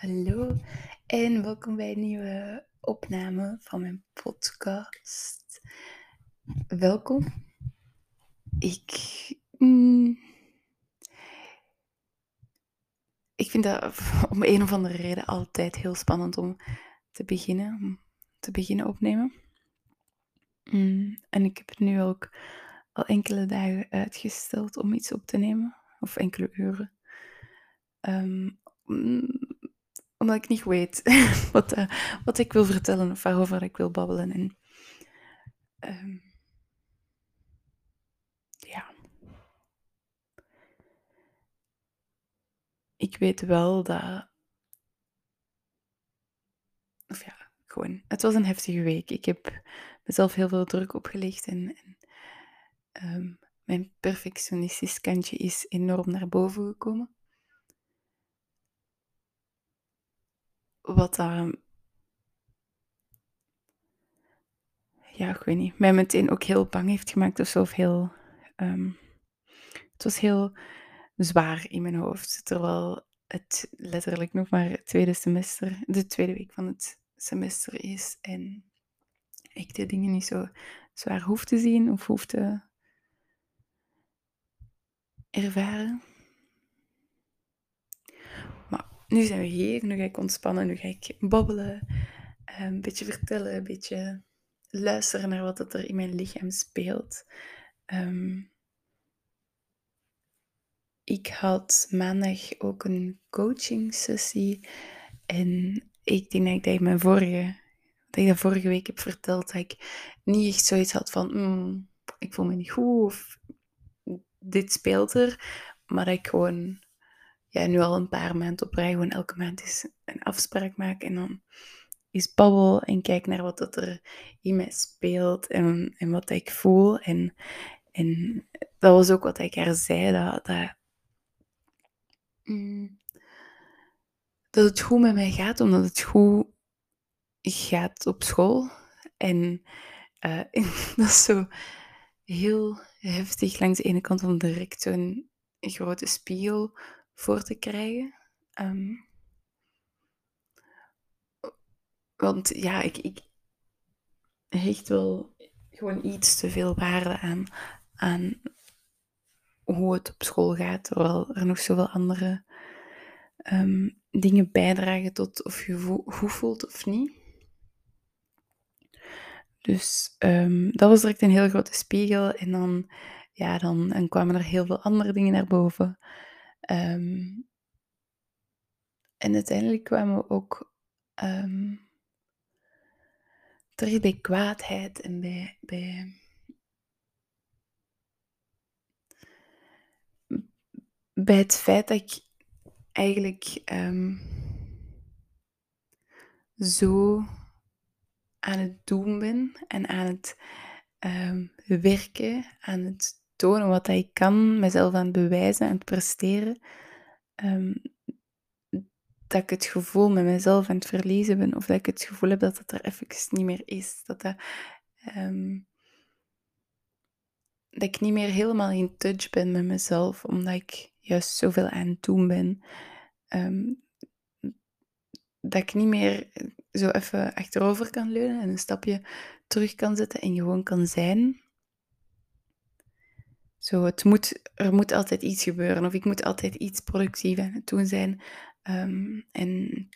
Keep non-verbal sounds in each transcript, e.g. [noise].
Hallo en welkom bij een nieuwe opname van mijn podcast. Welkom. Ik, mm, ik vind dat [laughs] om een of andere reden altijd heel spannend om te beginnen, om te beginnen opnemen. Mm, en ik heb het nu ook al enkele dagen uitgesteld om iets op te nemen, of enkele uren. Um, omdat ik niet weet [laughs] wat, uh, wat ik wil vertellen of waarover ik wil babbelen. En, um, ja. Ik weet wel dat. Of ja, gewoon. Het was een heftige week. Ik heb mezelf heel veel druk opgelegd en. en um, mijn perfectionistisch kantje is enorm naar boven gekomen. Wat. Ja, ik weet niet. Mij meteen ook heel bang heeft gemaakt of zo. Heel. Um, het was heel zwaar in mijn hoofd. Terwijl het letterlijk nog maar het tweede semester, de tweede week van het semester is. En ik de dingen niet zo zwaar hoef te zien of hoef te ervaren nu zijn we hier, nu ga ik ontspannen, nu ga ik babbelen, eh, een beetje vertellen, een beetje luisteren naar wat er in mijn lichaam speelt. Um, ik had maandag ook een coaching sessie en ik denk dat ik dat, mijn vorige, dat ik dat vorige week heb verteld, dat ik niet echt zoiets had van, mm, ik voel me niet goed of dit speelt er, maar dat ik gewoon ja, nu al een paar maanden op rij gewoon elke maand eens een afspraak maak en dan is babbel en kijk naar wat dat er in mij speelt en, en wat ik voel. En, en dat was ook wat ik haar zei, dat, dat, mm, dat het goed met mij gaat, omdat het goed gaat op school. En [laughs] uh, dat is zo heel heftig langs de ene kant van direct zo'n grote spiegel voor te krijgen. Ehm, want ja, ik, ik hecht wel gewoon iets te veel waarde aan, aan hoe het op school gaat, terwijl er nog zoveel andere um, dingen bijdragen tot of je goed voelt of niet. Dus um, dat was direct een heel grote spiegel. En dan, ja, dan en kwamen er heel veel andere dingen naar boven. Um, en uiteindelijk kwamen we ook um, terug bij kwaadheid en bij, bij bij het feit dat ik eigenlijk um, zo aan het doen ben en aan het werken, aan het tonen wat ik kan, mezelf aan het bewijzen, aan het presteren, um, dat ik het gevoel met mezelf aan het verliezen ben, of dat ik het gevoel heb dat het er even niet meer is. Dat, dat, um, dat ik niet meer helemaal in touch ben met mezelf, omdat ik juist zoveel aan het doen ben. Um, dat ik niet meer zo even achterover kan leunen en een stapje terug kan zetten en gewoon kan zijn. Zo, het moet, er moet altijd iets gebeuren of ik moet altijd iets productief aan het doen zijn. Um, en,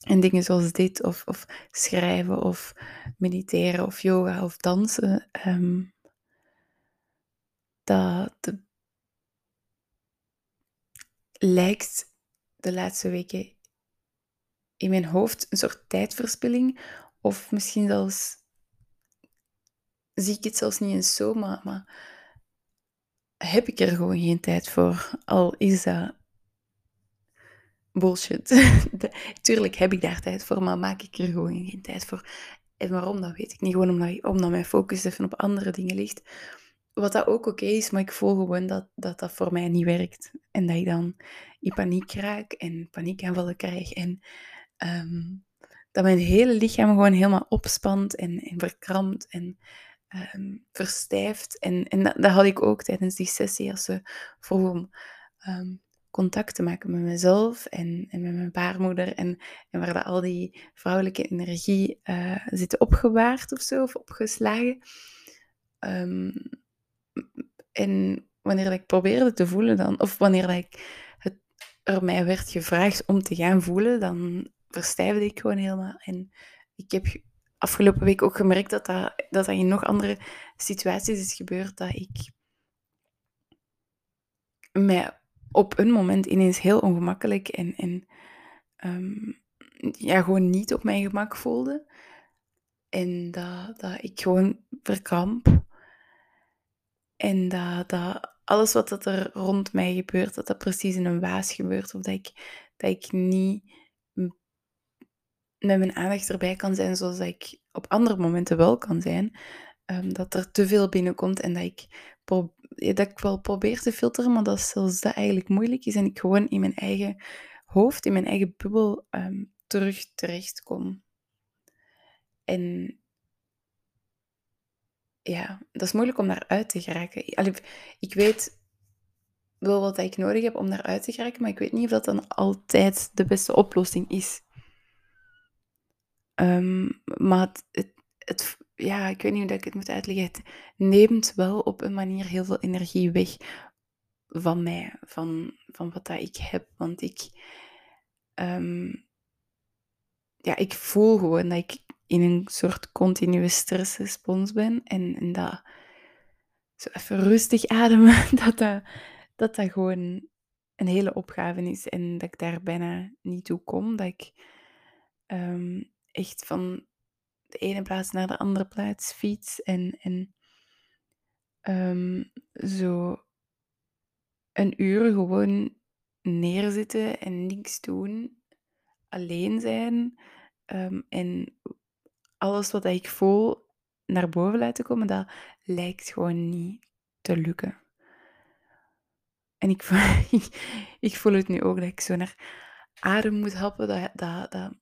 en dingen zoals dit, of, of schrijven, of mediteren, of yoga, of dansen. Um, dat lijkt de laatste weken in mijn hoofd een soort tijdverspilling. Of misschien zelfs zie ik het zelfs niet eens zo, maar, maar heb ik er gewoon geen tijd voor. Al is dat bullshit. [laughs] Tuurlijk heb ik daar tijd voor, maar maak ik er gewoon geen tijd voor. En waarom, dat weet ik niet. Gewoon omdat, mijn focus even op andere dingen ligt. Wat dat ook oké is, maar ik voel gewoon dat, dat dat voor mij niet werkt. En dat ik dan in paniek raak en paniekaanvallen krijg. En um, dat mijn hele lichaam gewoon helemaal opspant en, en verkrampt. En um, verstijft. En, en dat, dat, had ik ook tijdens die sessie als ze vroeg om um, contact te maken met mezelf en, en met mijn baarmoeder. En, en waar dat al die vrouwelijke energie uh, zit opgewaard of zo, of opgeslagen. Ehm, en wanneer ik probeerde te voelen dan, of wanneer ik het, er mij werd gevraagd om te gaan voelen, dan verstijfde ik gewoon helemaal. En ik heb afgelopen week ook gemerkt dat dat, dat, dat in nog andere situaties is gebeurd, dat ik mij op een moment ineens heel ongemakkelijk en, en um, ja, gewoon niet op mijn gemak voelde. En dat, dat ik gewoon verkramp. En dat, dat alles wat dat er rond mij gebeurt, dat dat precies in een waas gebeurt. Of dat ik, dat ik niet met mijn aandacht erbij kan zijn zoals ik op andere momenten wel kan zijn. Um, dat er te veel binnenkomt en dat ik, dat ik wel probeer te filteren, maar dat zelfs dat eigenlijk moeilijk is en ik gewoon in mijn eigen hoofd, in mijn eigen bubbel um, terug terechtkom. En ja, dat is moeilijk om daaruit te geraken. Allee, ik weet wel wat ik nodig heb om daaruit te geraken, maar ik weet niet of dat dan altijd de beste oplossing is. Um, maar het, het, ja, ik weet niet hoe ik het moet uitleggen. Het neemt wel op een manier heel veel energie weg van mij, van, van wat dat ik heb. Want ik, um, ja, ik voel gewoon dat ik in een soort continue stressrespons ben. En, en dat zo even rustig ademen, [laughs] dat dat, dat dat gewoon een hele opgave is. En dat ik daar bijna niet toe kom. Dat ik um, echt van de ene plaats naar de andere plaats fiets en, en um, zo een uur gewoon neerzitten en niks doen, alleen zijn um, en alles wat ik voel naar boven laten komen, dat lijkt gewoon niet te lukken. En ik voel, [laughs] ik voel het nu ook dat ik zo naar adem moet happen, dat, dat, dat,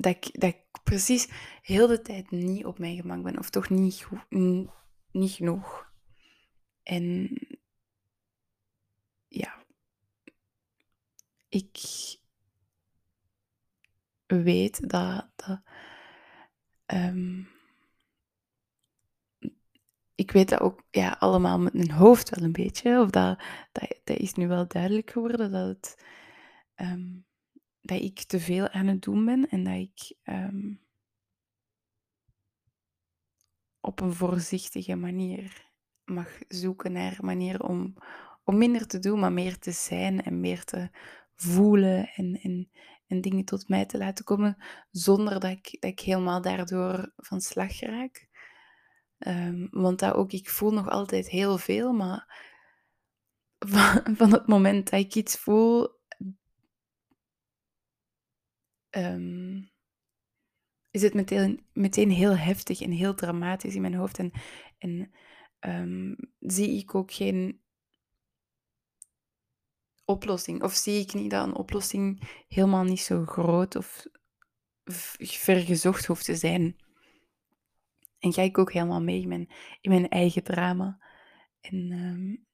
dat ik, dat ik precies heel de tijd niet op mijn gemak ben. Of toch niet, niet genoeg. En ja, ik weet dat, dat um, ik weet dat ook ja, allemaal met mijn hoofd wel een beetje. Of dat, dat, dat is nu wel duidelijk geworden dat het um, dat ik te veel aan het doen ben en dat ik um, op een voorzichtige manier mag zoeken naar manieren om, om minder te doen, maar meer te zijn en meer te voelen en, en, en dingen tot mij te laten komen zonder dat ik, dat ik helemaal daardoor van slag raak. Um, want dat ook, ik voel nog altijd heel veel, maar [laughs] van, van het moment dat ik iets voel, um, is het meteen, meteen heel heftig en heel dramatisch in mijn hoofd. En, en um, zie ik ook geen oplossing. Of zie ik niet dat een oplossing helemaal niet zo groot of vergezocht hoeft te zijn. En ga ik ook helemaal mee in mijn, eigen drama. En um,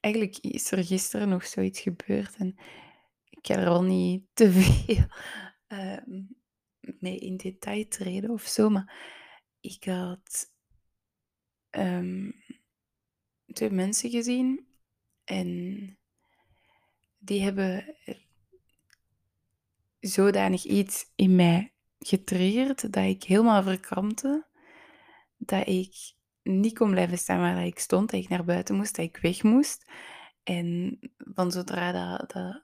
eigenlijk is er gisteren nog zoiets gebeurd. En ik ga er al niet te veel uh, mee in detail treden of zo, maar ik had um, twee mensen gezien en die hebben zodanig iets in mij getriggerd dat ik helemaal verkrampte, dat ik niet kon blijven staan waar ik stond, dat ik naar buiten moest, dat ik weg moest. En van zodra dat, dat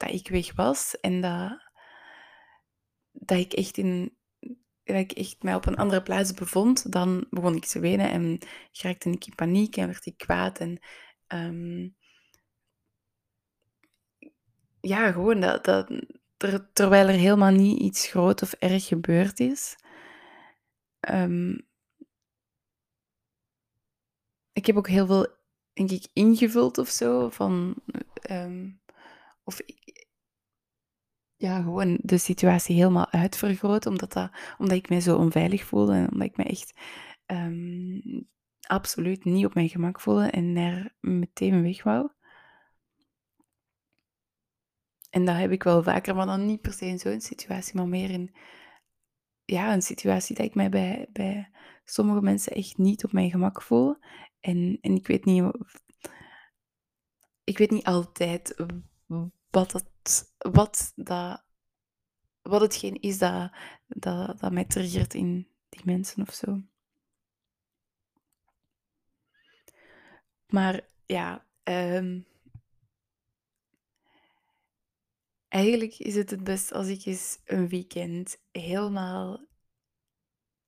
dat ik weg was en dat, dat ik echt in dat ik echt mij op een andere plaats bevond, dan begon ik te wenen en raakte ik in paniek en werd ik kwaad. En um, ja, gewoon dat, dat ter, terwijl er helemaal niet iets groot of erg gebeurd is. Um, ik heb ook heel veel, denk ik, ingevuld of zo. Van, um, of ja, gewoon de situatie helemaal uitvergroot, omdat, dat, omdat ik mij zo onveilig voelde en omdat ik me echt um, absoluut niet op mijn gemak voelde en er meteen weg wou. En dat heb ik wel vaker, maar dan niet per se in zo'n situatie, maar meer in ja, een situatie dat ik mij bij, bij sommige mensen echt niet op mijn gemak voel. En, en ik weet niet, ik weet niet altijd wat, het, wat, dat, wat hetgeen is dat, dat, dat mij triggert in die mensen of zo. Maar ja, um, eigenlijk is het het best als ik eens een weekend helemaal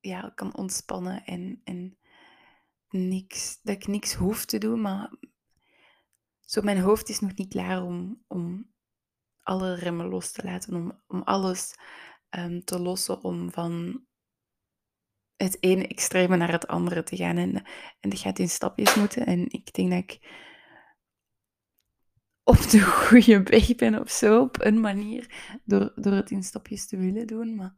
ja, kan ontspannen en, en niks, dat ik niks hoef te doen, maar zo mijn hoofd is nog niet klaar om, om alle remmen los te laten, om, om alles um, te lossen, om van het ene extreme naar het andere te gaan. En, en dat gaat in stapjes moeten. En ik denk dat ik op de [laughs] goede weg ben of zo, op een manier, door, door het in stapjes te willen doen. Maar,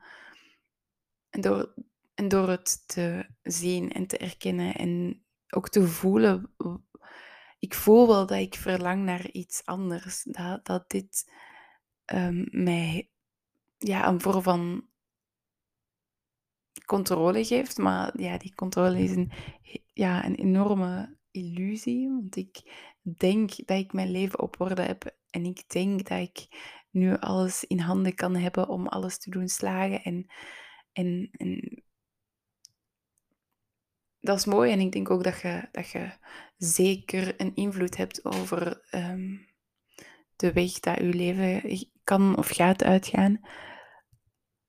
en, door, en door het te zien en te erkennen en ook te voelen. Ik voel wel dat ik verlang naar iets anders. Dat, dat dit um, mij ja, een vorm van controle geeft. Maar ja, die controle is een, ja, een enorme illusie. Want ik denk dat ik mijn leven op orde heb. En ik denk dat ik nu alles in handen kan hebben om alles te doen slagen. En, en, en dat is mooi. En ik denk ook dat je, dat je zeker een invloed hebt over ehm, de weg dat je leven kan of gaat uitgaan.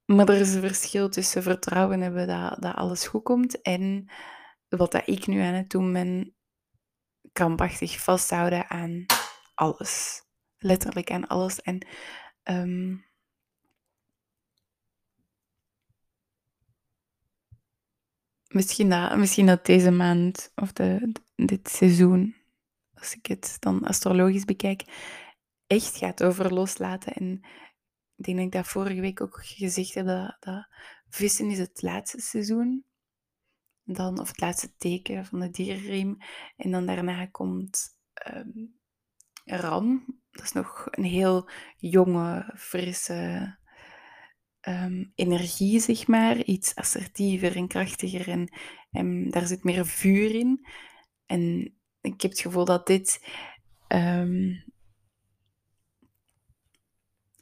Maar er is een verschil tussen vertrouwen hebben dat, dat alles goed komt en wat dat ik nu aan het doen ben, krampachtig vasthouden aan alles. Letterlijk aan alles. En um, misschien, dat, misschien dat deze maand of de, dit seizoen, als ik het dan astrologisch bekijk, echt gaat over loslaten. En ik denk dat ik dat vorige week ook gezegd heb, dat, dat vissen is het laatste seizoen. Dan, of het laatste teken van de dierenriem. En dan daarna komt um, ram. Dat is nog een heel jonge, frisse um, energie, zeg maar. Iets assertiever en krachtiger. En, en daar zit meer vuur in. En ik heb het gevoel dat dit um,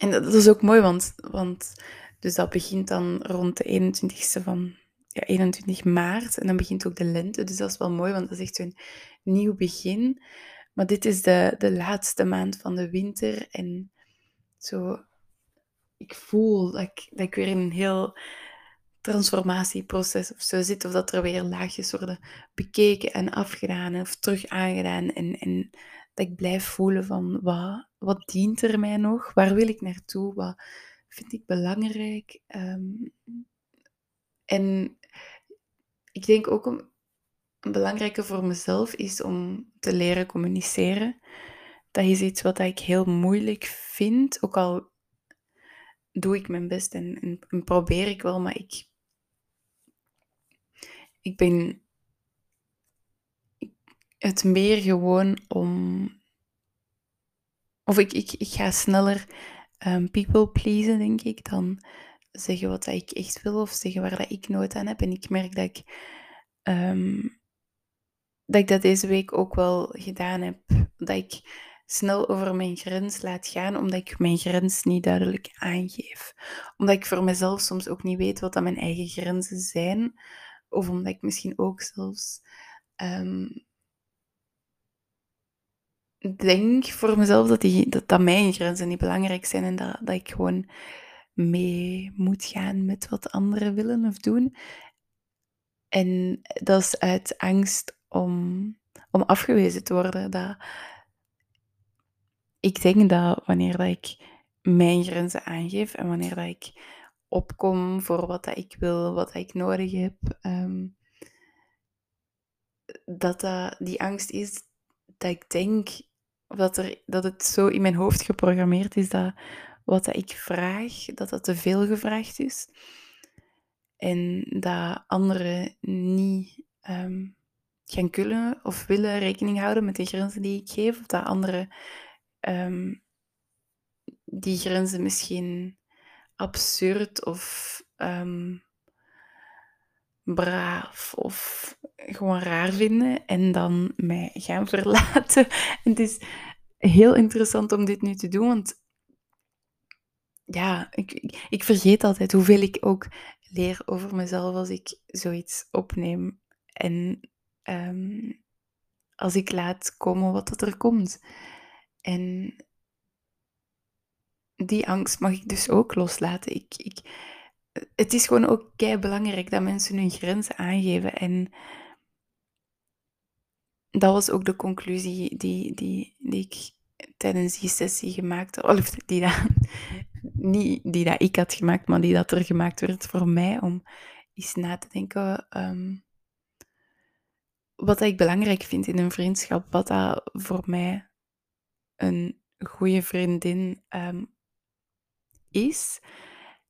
en dat, is ook mooi, want, want dus dat begint dan rond de 21ste van ja, 21 maart. En dan begint ook de lente. Dus dat is wel mooi, want dat is echt zo'n nieuw begin. Maar dit is de, de laatste maand van de winter. En zo, ik voel dat ik, dat ik weer in een heel transformatieproces of zo zit. Of dat er weer laagjes worden bekeken en afgedaan of terug aangedaan. En, en dat ik blijf voelen van wat, wat dient er mij nog? Waar wil ik naartoe? Wat vind ik belangrijk? Ehm, en ik denk ook een, een belangrijke voor mezelf is om te leren communiceren. Dat is iets wat ik heel moeilijk vind, ook al doe ik mijn best en, en, en probeer ik wel, maar ik, ik ben het meer gewoon om. Of ik, ik, ik ga sneller um, people pleasen, denk ik, dan zeggen wat ik echt wil of zeggen waar dat ik nood aan heb. En ik merk dat ik, um, dat ik dat deze week ook wel gedaan heb. Dat ik snel over mijn grens laat gaan, omdat ik mijn grens niet duidelijk aangeef. Omdat ik voor mezelf soms ook niet weet wat dat mijn eigen grenzen zijn. Of omdat ik misschien ook zelfs um, denk voor mezelf dat, die, dat, dat mijn grenzen niet belangrijk zijn en dat, dat ik gewoon mee moet gaan met wat anderen willen of doen. En dat is uit angst om, om afgewezen te worden. Dat, ik denk dat wanneer dat ik mijn grenzen aangeef en wanneer dat ik opkom voor wat dat ik wil, wat dat ik nodig heb, ehm, dat, dat die angst is dat ik denk of dat, er, dat het zo in mijn hoofd geprogrammeerd is dat wat ik vraag, dat dat te veel gevraagd is. En dat anderen niet um, gaan kunnen of willen rekening houden met de grenzen die ik geef. Of dat anderen ehm, die grenzen misschien absurd of um, braaf of gewoon raar vinden en dan mij gaan [laughs] verlaten. En het is heel interessant om dit nu te doen, want ja, ik, ik, vergeet altijd hoeveel ik ook leer over mezelf als ik zoiets opneem. En ehm, als ik laat komen wat er komt. En die angst mag ik dus ook loslaten. Ik, ik, het is gewoon ook kei belangrijk dat mensen hun grenzen aangeven. En dat was ook de conclusie die, die, die ik tijdens die sessie gemaakt had. Of die dat, [laughs] niet die dat ik had gemaakt, maar die dat er gemaakt werd voor mij. Om eens na te denken um, wat ik belangrijk vind in een vriendschap. Wat dat voor mij een goede vriendin um, is.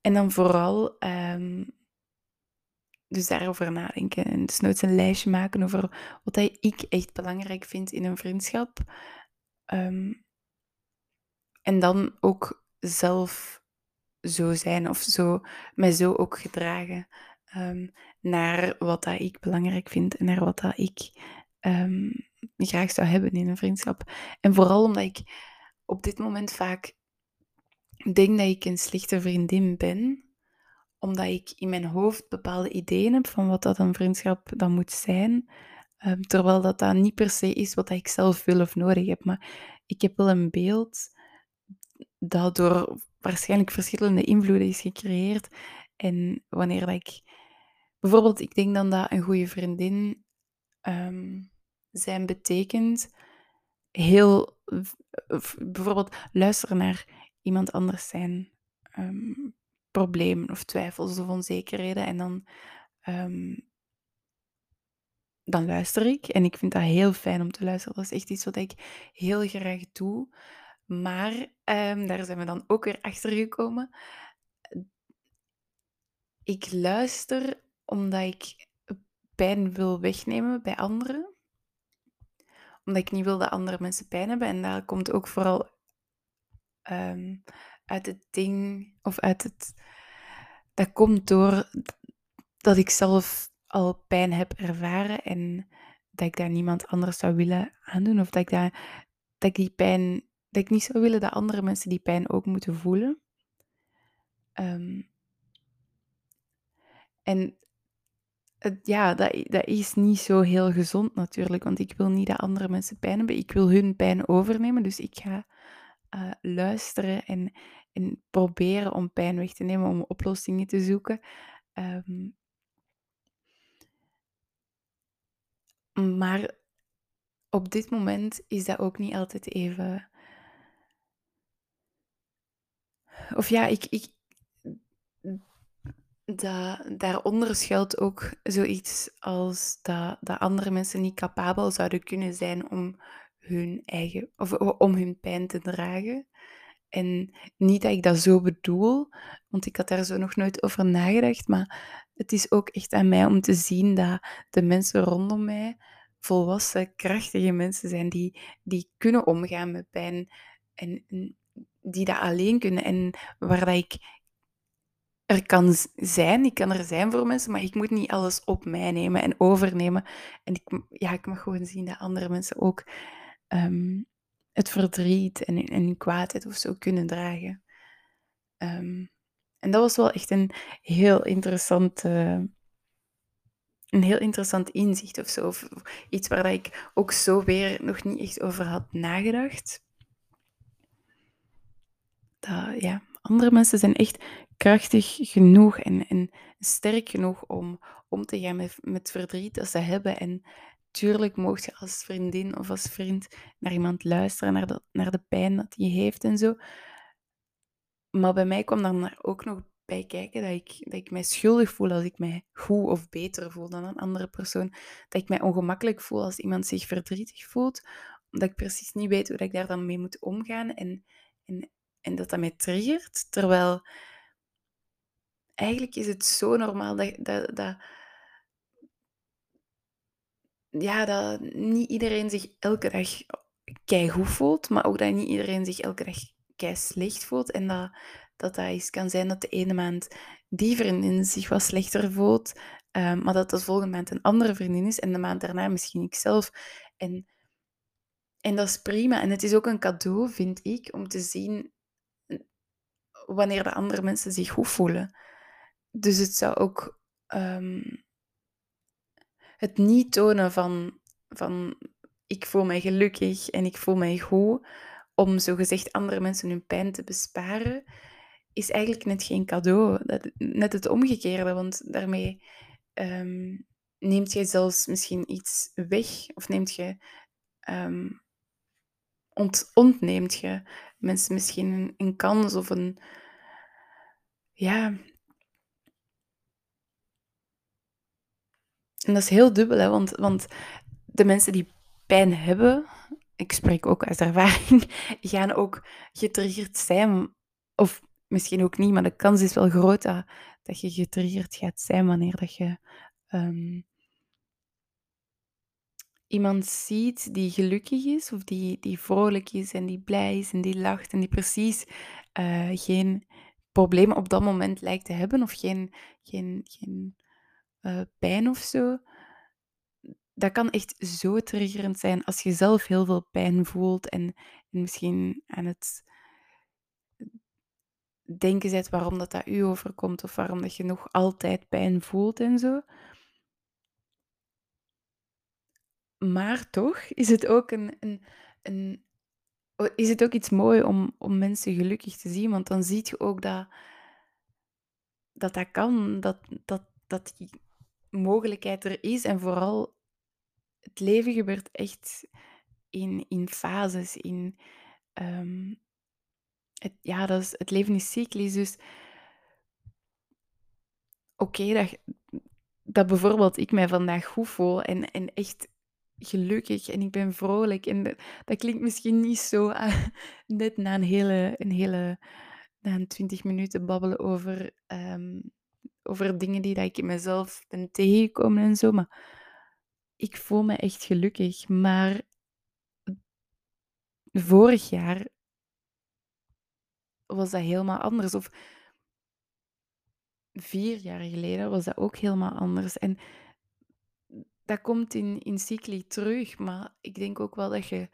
En dan vooral um, dus daarover nadenken. En dus nooit een lijstje maken over wat ik echt belangrijk vind in een vriendschap. Um, en dan ook zelf zo zijn of zo, mij zo ook gedragen um, naar wat dat ik belangrijk vind en naar wat dat ik graag zou hebben in een vriendschap. En vooral omdat ik op dit moment vaak denk dat ik een slechte vriendin ben, omdat ik in mijn hoofd bepaalde ideeën heb van wat dat een vriendschap dan moet zijn, ehm, terwijl dat dat niet per se is wat ik zelf wil of nodig heb. Maar ik heb wel een beeld dat door waarschijnlijk verschillende invloeden is gecreëerd. En wanneer dat ik... Bijvoorbeeld, ik denk dan dat een goede vriendin um, zijn betekent heel... Bijvoorbeeld luisteren naar iemand anders zijn um, problemen of twijfels of onzekerheden. En dan, um, dan luister ik. En ik vind dat heel fijn om te luisteren. Dat is echt iets wat ik heel graag doe. Maar um, daar zijn we dan ook weer achter gekomen. Ik luister omdat ik pijn wil wegnemen bij anderen. Omdat ik niet wil dat andere mensen pijn hebben. En daar komt ook vooral Ehm, uit het ding of uit het. Dat komt door dat ik zelf al pijn heb ervaren en dat ik daar niemand anders zou willen aandoen. Of dat ik, daar, dat ik die pijn. Dat ik niet zou willen dat andere mensen die pijn ook moeten voelen. Ehm, en ja, dat, dat is niet zo heel gezond natuurlijk, want ik wil niet dat andere mensen pijn hebben. Ik wil hun pijn overnemen, dus ik ga uh, luisteren en, en proberen om pijn weg te nemen, om oplossingen te zoeken. Um, maar op dit moment is dat ook niet altijd even. Of ja, ik, ik, da, daaronder schuilt ook zoiets als dat, dat andere mensen niet capabel zouden kunnen zijn om hun eigen, of om hun pijn te dragen. En niet dat ik dat zo bedoel, want ik had daar zo nog nooit over nagedacht, maar het is ook echt aan mij om te zien dat de mensen rondom mij volwassen, krachtige mensen zijn die, die kunnen omgaan met pijn en, die dat alleen kunnen en waar dat ik er kan zijn, ik kan er zijn voor mensen, maar ik moet niet alles op mij nemen en overnemen. En ik, ja, ik mag gewoon zien dat andere mensen ook Ehm, het verdriet en, en kwaadheid of zo kunnen dragen. Ehm, en dat was wel echt een heel interessant, een heel interessant inzicht of zo. Of iets waar ik ook zo weer nog niet echt over had nagedacht. Dat, ja, andere mensen zijn echt krachtig genoeg en, en sterk genoeg om om te gaan met, met verdriet dat ze hebben. En tuurlijk mocht je als vriendin of als vriend naar iemand luisteren, naar de, naar de pijn dat hij heeft en zo. Maar bij mij kwam dan ook nog bij kijken dat ik, dat ik mij schuldig voel als ik mij goed of beter voel dan een andere persoon. Dat ik mij ongemakkelijk voel als iemand zich verdrietig voelt, omdat ik precies niet weet hoe ik daar dan mee moet omgaan en, en, en dat dat mij triggert. Terwijl eigenlijk is het zo normaal dat, dat, dat ja, dat niet iedereen zich elke dag keigoed voelt, maar ook dat niet iedereen zich elke dag kei slecht voelt. En dat dat, dat kan zijn dat de ene maand die vriendin zich wat slechter voelt, ehm, maar dat de volgende maand een andere vriendin is en de maand daarna misschien ikzelf. En, en dat is prima. En het is ook een cadeau, vind ik, om te zien wanneer de andere mensen zich goed voelen. Dus het zou ook ehm, het niet tonen van, van ik voel mij gelukkig en ik voel mij goed, om zogezegd andere mensen hun pijn te besparen, is eigenlijk net geen cadeau. Dat, net het omgekeerde, want daarmee um, neemt je zelfs misschien iets weg of neemt je, um, ont, ontneemt je mensen misschien een, een kans of een, ja. En dat is heel dubbel, hè, want, want de mensen die pijn hebben, ik spreek ook uit ervaring, [laughs] gaan ook getriggerd zijn. Of misschien ook niet, maar de kans is wel groot dat, je getriggerd gaat zijn wanneer dat je um, iemand ziet die gelukkig is, of die, die vrolijk is en die blij is en die lacht en die precies uh, geen problemen op dat moment lijkt te hebben of geen, geen, geen uh, pijn of zo. Dat kan echt zo triggerend zijn als je zelf heel veel pijn voelt en, en misschien aan het denken bent waarom dat, dat u overkomt of waarom dat je nog altijd pijn voelt en zo. Maar toch is het ook een, een, een is het ook iets mooi om, om mensen gelukkig te zien, want dan zie je ook dat dat, dat kan, dat, dat, dat mogelijkheid er is. En vooral, het leven gebeurt echt in, in fases, in... Um, het, ja, dat is, het leven is cyclisch, dus... Oké, dat, dat bijvoorbeeld ik mij vandaag goed voel en, en echt gelukkig en ik ben vrolijk. En dat, klinkt misschien niet zo uh, net na een hele, een hele na twintig minuten babbelen over, um, over dingen die dat ik in mezelf ben tegengekomen en zo. Maar ik voel me echt gelukkig. Maar vorig jaar was dat helemaal anders. Of vier jaar geleden was dat ook helemaal anders. En dat komt in, in cycli terug, maar ik denk ook wel dat je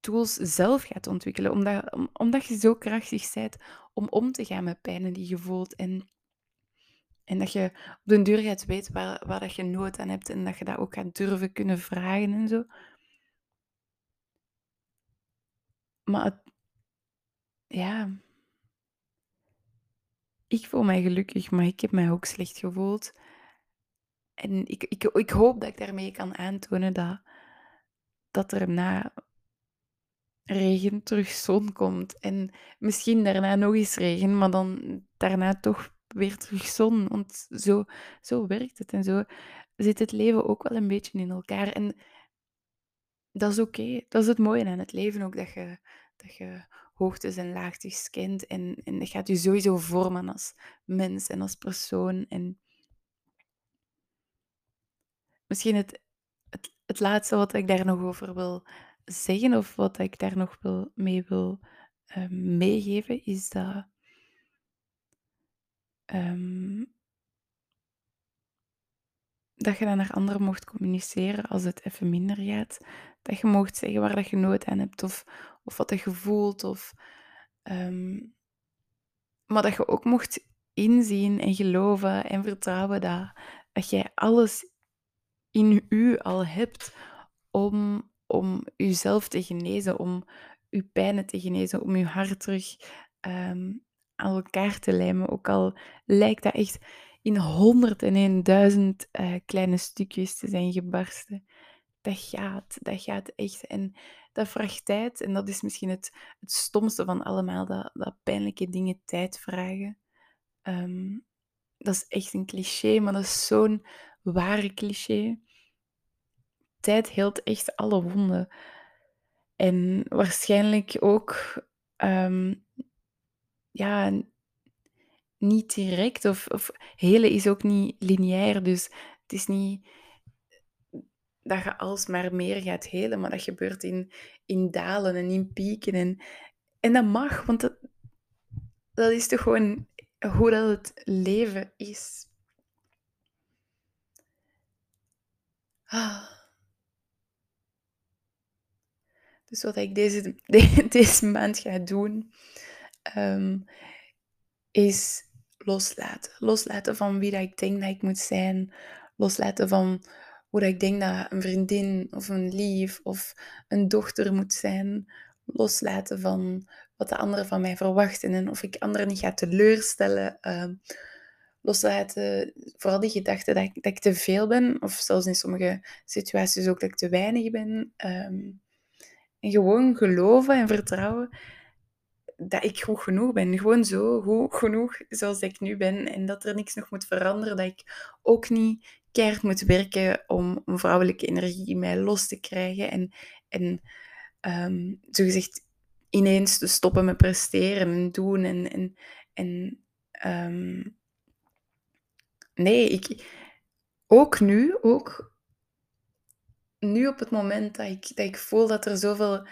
tools zelf gaat ontwikkelen, omdat, omdat je zo krachtig bent om om te gaan met pijnen die je voelt. En, en dat je op den duur weten waar, waar dat je nood aan hebt en dat je dat ook gaat durven kunnen vragen en zo. Maar ja, ik voel mij gelukkig, maar ik heb mij ook slecht gevoeld. En ik, ik, ik hoop dat ik daarmee kan aantonen dat, dat er na regen terug zon komt. En misschien daarna nog eens regen, maar dan daarna toch weer terug zon. Want zo, zo werkt het en zo zit het leven ook wel een beetje in elkaar. En dat is oké. Dat is het mooie aan het leven ook, dat je, dat je hoogtes en laagtes kent. En, en dat gaat je sowieso vormen als mens en als persoon. En misschien het, het, het laatste wat ik daar nog over wil zeggen, of wat ik daar nog wil, mee wil uh, meegeven, is dat. Um, dat je dan naar anderen mocht communiceren als het even minder gaat. Dat je mocht zeggen waar dat je nood aan hebt of, of wat je voelt. Of, um, maar dat je ook mocht inzien en geloven en vertrouwen dat, dat jij alles in u al hebt om, om uzelf te genezen, om uw pijnen te genezen, om uw hart terug um, aan elkaar te lijmen. Ook al lijkt dat echt in honderd en duizend uh, kleine stukjes te zijn gebarsten. Dat gaat, dat gaat echt. En dat vraagt tijd. En dat is misschien het, het stomste van allemaal, dat, dat pijnlijke dingen tijd vragen. Um, dat is echt een cliché, maar dat is zo'n ware cliché. Tijd heelt echt alle wonden. En waarschijnlijk ook um, ja, niet direct. Of, of hele is ook niet lineair. Dus het is niet dat je alsmaar meer gaat helen, maar dat gebeurt in, in dalen en in pieken. En, en dat mag, want dat, dat is toch gewoon hoe dat het leven is. Ah. Dus wat ik deze, [laughs] deze maand ga doen, ehm, is loslaten. Loslaten van wie dat ik denk dat ik moet zijn. Loslaten van hoe dat ik denk dat een vriendin of een lief of een dochter moet zijn. Loslaten van wat de anderen van mij verwachten en of ik anderen niet ga teleurstellen. Uh, loslaten, vooral die gedachte dat ik, dat ik te veel ben, of zelfs in sommige situaties ook dat ik te weinig ben. Ehm, en gewoon geloven en vertrouwen dat ik goed genoeg ben. Gewoon zo goed genoeg zoals ik nu ben. En dat er niks nog moet veranderen. Dat ik ook niet keihard moet werken om, vrouwelijke energie in mij los te krijgen. En, en um, zogezegd ineens te stoppen met presteren en doen. En, en, en um, nee, ik, ook nu, ook nu op het moment dat ik, dat ik voel dat er zoveel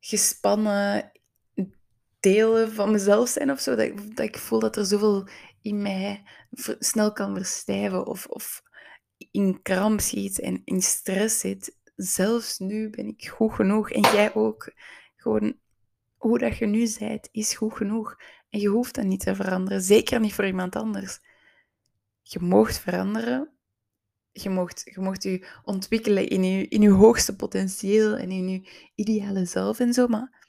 gespannen delen van mezelf zijn of zo, dat ik, dat ik voel dat er zoveel in mij snel kan verstijven of, of in kramp schiet en in stress zit. Zelfs nu ben ik goed genoeg en jij ook. Gewoon hoe dat je nu bent, is goed genoeg. En je hoeft dat niet te veranderen, zeker niet voor iemand anders. Je moogt veranderen, je mocht, je mocht je ontwikkelen in je, in je hoogste potentieel en in je ideale zelf en zo, maar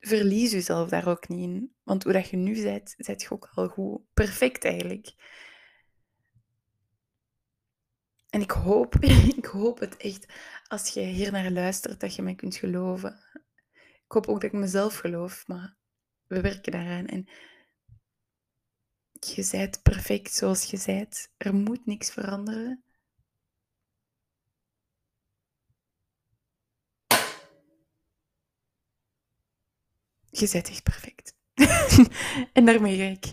verlies jezelf daar ook niet in. Want hoe dat je nu bent, zet je ook al goed. Perfect eigenlijk. En ik hoop, [laughs] ik hoop het echt, als je hier naar luistert, dat je mij kunt geloven. Ik hoop ook dat ik mezelf geloof, maar we werken daaraan. En je bent perfect zoals je bent. Er moet niks veranderen. Je bent echt perfect. [laughs] en daarmee ga ik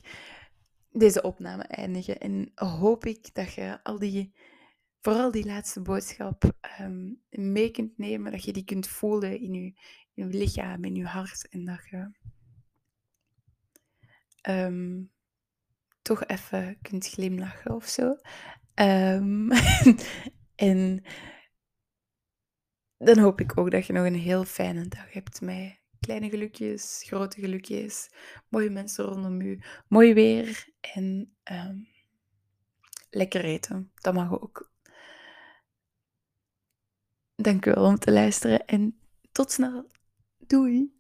deze opname eindigen. En hoop ik dat je al die, vooral die laatste boodschap um, mee kunt nemen. Dat je die kunt voelen in je, in lichaam, in je hart. En dat je um, toch even kunt glimlachen of zo. Um, [laughs] en dan hoop ik ook dat je nog een heel fijne dag hebt met kleine gelukjes, grote gelukjes, mooie mensen rondom u, mooi weer en um, lekker eten. Dat mag ook. Dank u wel om te luisteren en tot snel. Doei!